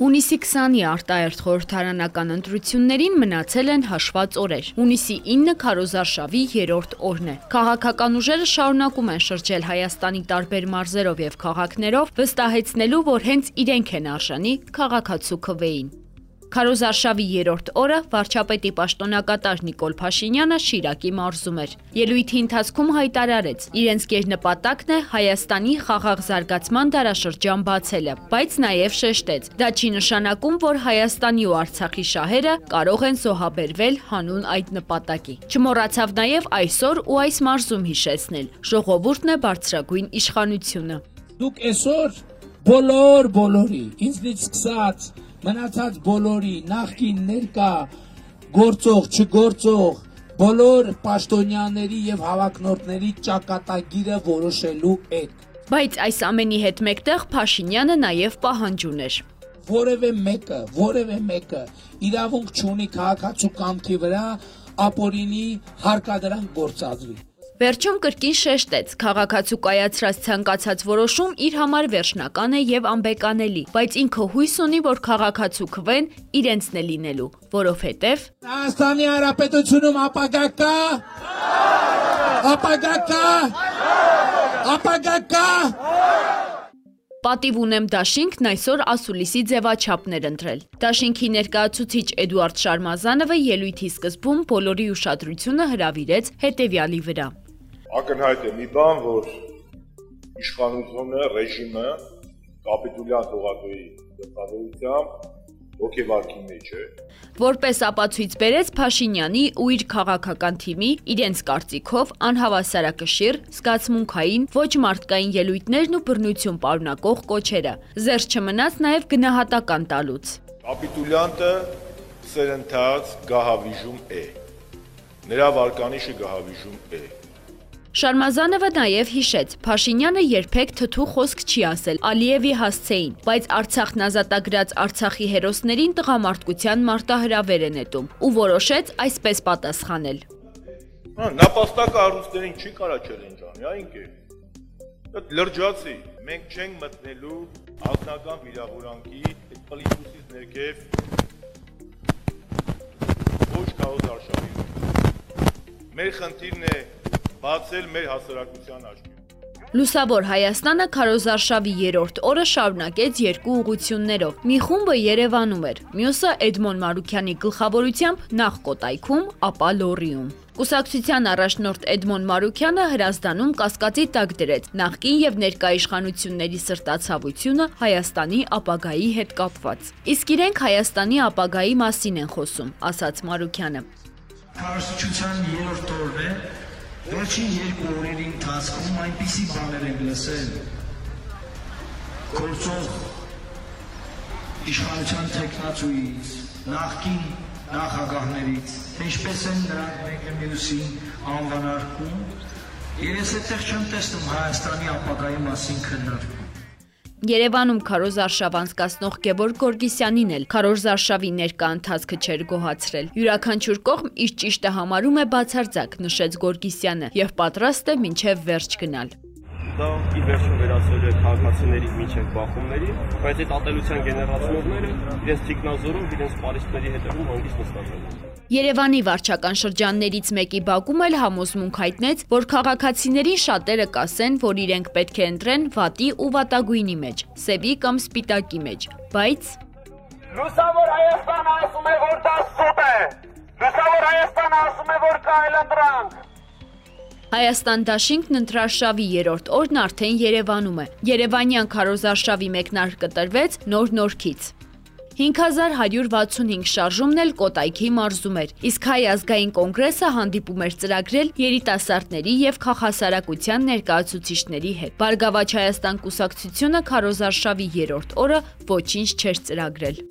Հունիսի 20-ի արտահերթ խորհրդարանական ընտրություններին մնացել են հաշված օրեր։ Հունիսի 9-ը քարոզարշավի 3-րդ օրն է։ Քաղաքական ուժերը շարունակում են շրջել Հայաստանի տարբեր մարզերով եւ քաղաքներով, վստահեցնելու, որ հենց իրենք են արժանի քաղաքացու քվեին։ Քարոզարշավի երրորդ օրը վարչապետի պաշտոնակատար Նիկոլ Փաշինյանը Շիրակի մարզում էր։ Ելույթի ընթացքում հայտարարեց, իրենց գերնպատակն է Հայաստանի խաղաղ զարգացման դարաշրջան բացելը, բայց նաև շեշտեց, դա չի նշանակում, որ Հայաստանի ու Արցախի շահերը կարող են զոհաբերվել հանուն այդ նպատակի։ Չմոռացավ նաև այսօր ու այս մարզում հիշեցնել. ժողովուրդն է բարձրագույն իշխանությունը։ Դուք այսօր բոլոր բոլորի, ինձնից սկսած մնացած բոլորի նախքին ներկա գործող, չգործող բոլոր պաշտոնյաների եւ հավակնորդների ճակատագիրը որոշելու եք։ Բայց այս ամենի հետ մեկտեղ Փաշինյանը նաև պահանջ ուներ։ Որևէ մեկը, որևէ մեկը իրավունք չունի քաղաքացու կամքի վրա ապօրինի հարկադրանք գործադրի։ Վերջում կրկին շեշտեց, քաղաքացու կայացրած ցանկացած որոշում իր համար վերջնական է եւ անբեկանելի, բայց ինքը հույս ունի, որ քաղաքացու քվեն իրենցն է լինելու, որովհետեւ Հայաստանի Հանրապետությունում ապագա կա։ Ապագա կա։ Ապագա կա։ Պատիվ ունեմ դաշինքն այսօր ասուլիսի ձևաչափներ ընտրել։ Դաշինքի ներկայացուցիչ Էդուարդ Շարմազանովը ելույթի սկզբում բոլորի ուշադրությունը հրավիրեց հետևյալի վրա։ ակնհայտ է մի բան, որ իշխանությունը, ռեժիմը կապիտուլյան թողարկուի դեպքավորությամբ ոգևարքի մեջ է։ Որպես ապացույց բերեց Փաշինյանի ու իր քաղաքական թիմի իրենց կարծիքով անհավասարակշիռ, զգացմունքային, ոչ մարդկային ելույթներն ու բռնություն պարունակող կոչերը։ Զերծ չմնաց նաև գնահատական տալուց։ Կապիտուլյանտը սերընթաց գահավիժում է։ Նրա վարկանիշը գահավիժում է։ Շարմազանովը նաև հիշեց, Փաշինյանը երբեք թթու խոսք չի ասել Ալիևի հասցեին, բայց Արցախն ազատագրած Արցախի հերոսներին տղամարդկության մարտահրավեր է նետում ու որոշեց այսպես պատասխանել։ Հա, նապաստակը առուստերին չի կարա չելենջանի, այ ինքը։ Դա լրջացի։ Մենք չենք մտնելու ակնական վիրավորանքի այդ պլիսուսից ներքև ոչ քաոս արշավի։ Մեր խնդիրն է բացել մեր հասարակության աչքին։ Լուսավոր Հայաստանը քարոզարշավի երրորդ օրը շարունակեց երկու ուղություններով։ Մի խումբը Երևանում էր, մյուսը Էդմոն Մարուքյանի գլխավորությամբ նախ Կոտայքում, ապա Լոռիում։ Կուսակցության առաջնորդ Էդմոն Մարուքյանը հրազդանում կասկածի տակ դրեց նախկին եւ ներկա իշխանությունների սրտացավությունը Հայաստանի ապագայի հետ կապված։ Իսկ իրենք Հայաստանի ապագայի մասին են խոսում, ասաց Մարուքյանը։ Քարոզչության երրորդ օրն է Վերջին երկու օրերի ընթացքում այնպիսի բաներ ենք լսել. Գործող իշխանության տեխնացուից, նախկին նախագահներից, ինչպես են նրանք մեկը մյուսին անվանարկում, երես այդտեղ չեմ տեսնում Հայաստանի ապագայի մասին քննարկում։ Երևանում քարոզարշավ անցկացնող Գևորգ Գորգիսյանին էլ քարոզարշավի ներկա ընթացքը չէր գոհացրել։ Յուրաքանչյուր կողմ իր ճիշտը համարում է բացարձակ, նշեց Գորգիսյանը, եւ պատրաստ է մինչև վերջ գնալ դա ի վերջո վերածվել է քաղաքացիների միջև բախումների, բայց այդ ատելության գեներացնողները իրենց թիկնազորով իրենց պարիսպների հետևում հանգիստ նստած են։ Երևանի վարչական շրջաններից մեկի Բաքում էլ համոզմունք հայտնեց, որ քաղաքացիներին շատերը կասեն, որ իրենք պետք է ընտրեն վատի ու վատագույնի մեջ, սևի կամ սպիտակի մեջ, բայց Լուսավոր Հայաստանը ասում է, որ դա սուտ է։ Լուսավոր Հայաստանը ասում է, որ կա այլ ընդրանք։ Հայաստան դաշինքն ընտրարշավի երրորդ օրն արդեն Երևանում է։ Երևանյան քարոզարշավի մեկնարկը տրվեց նոր նորքից։ 5165 շարժումն էլ Կոտայքի մարզում էր, իսկ Հայ ազգային կոնգրեսը հանդիպում էր ծրագրել երիտասարդների եւ քաղաքասարակության ներկայացուցիչների հետ։ Բարգավաճ Հայաստան կուսակցությունը քարոզարշավի երրորդ օրը ոչինչ չէր ծրագրել։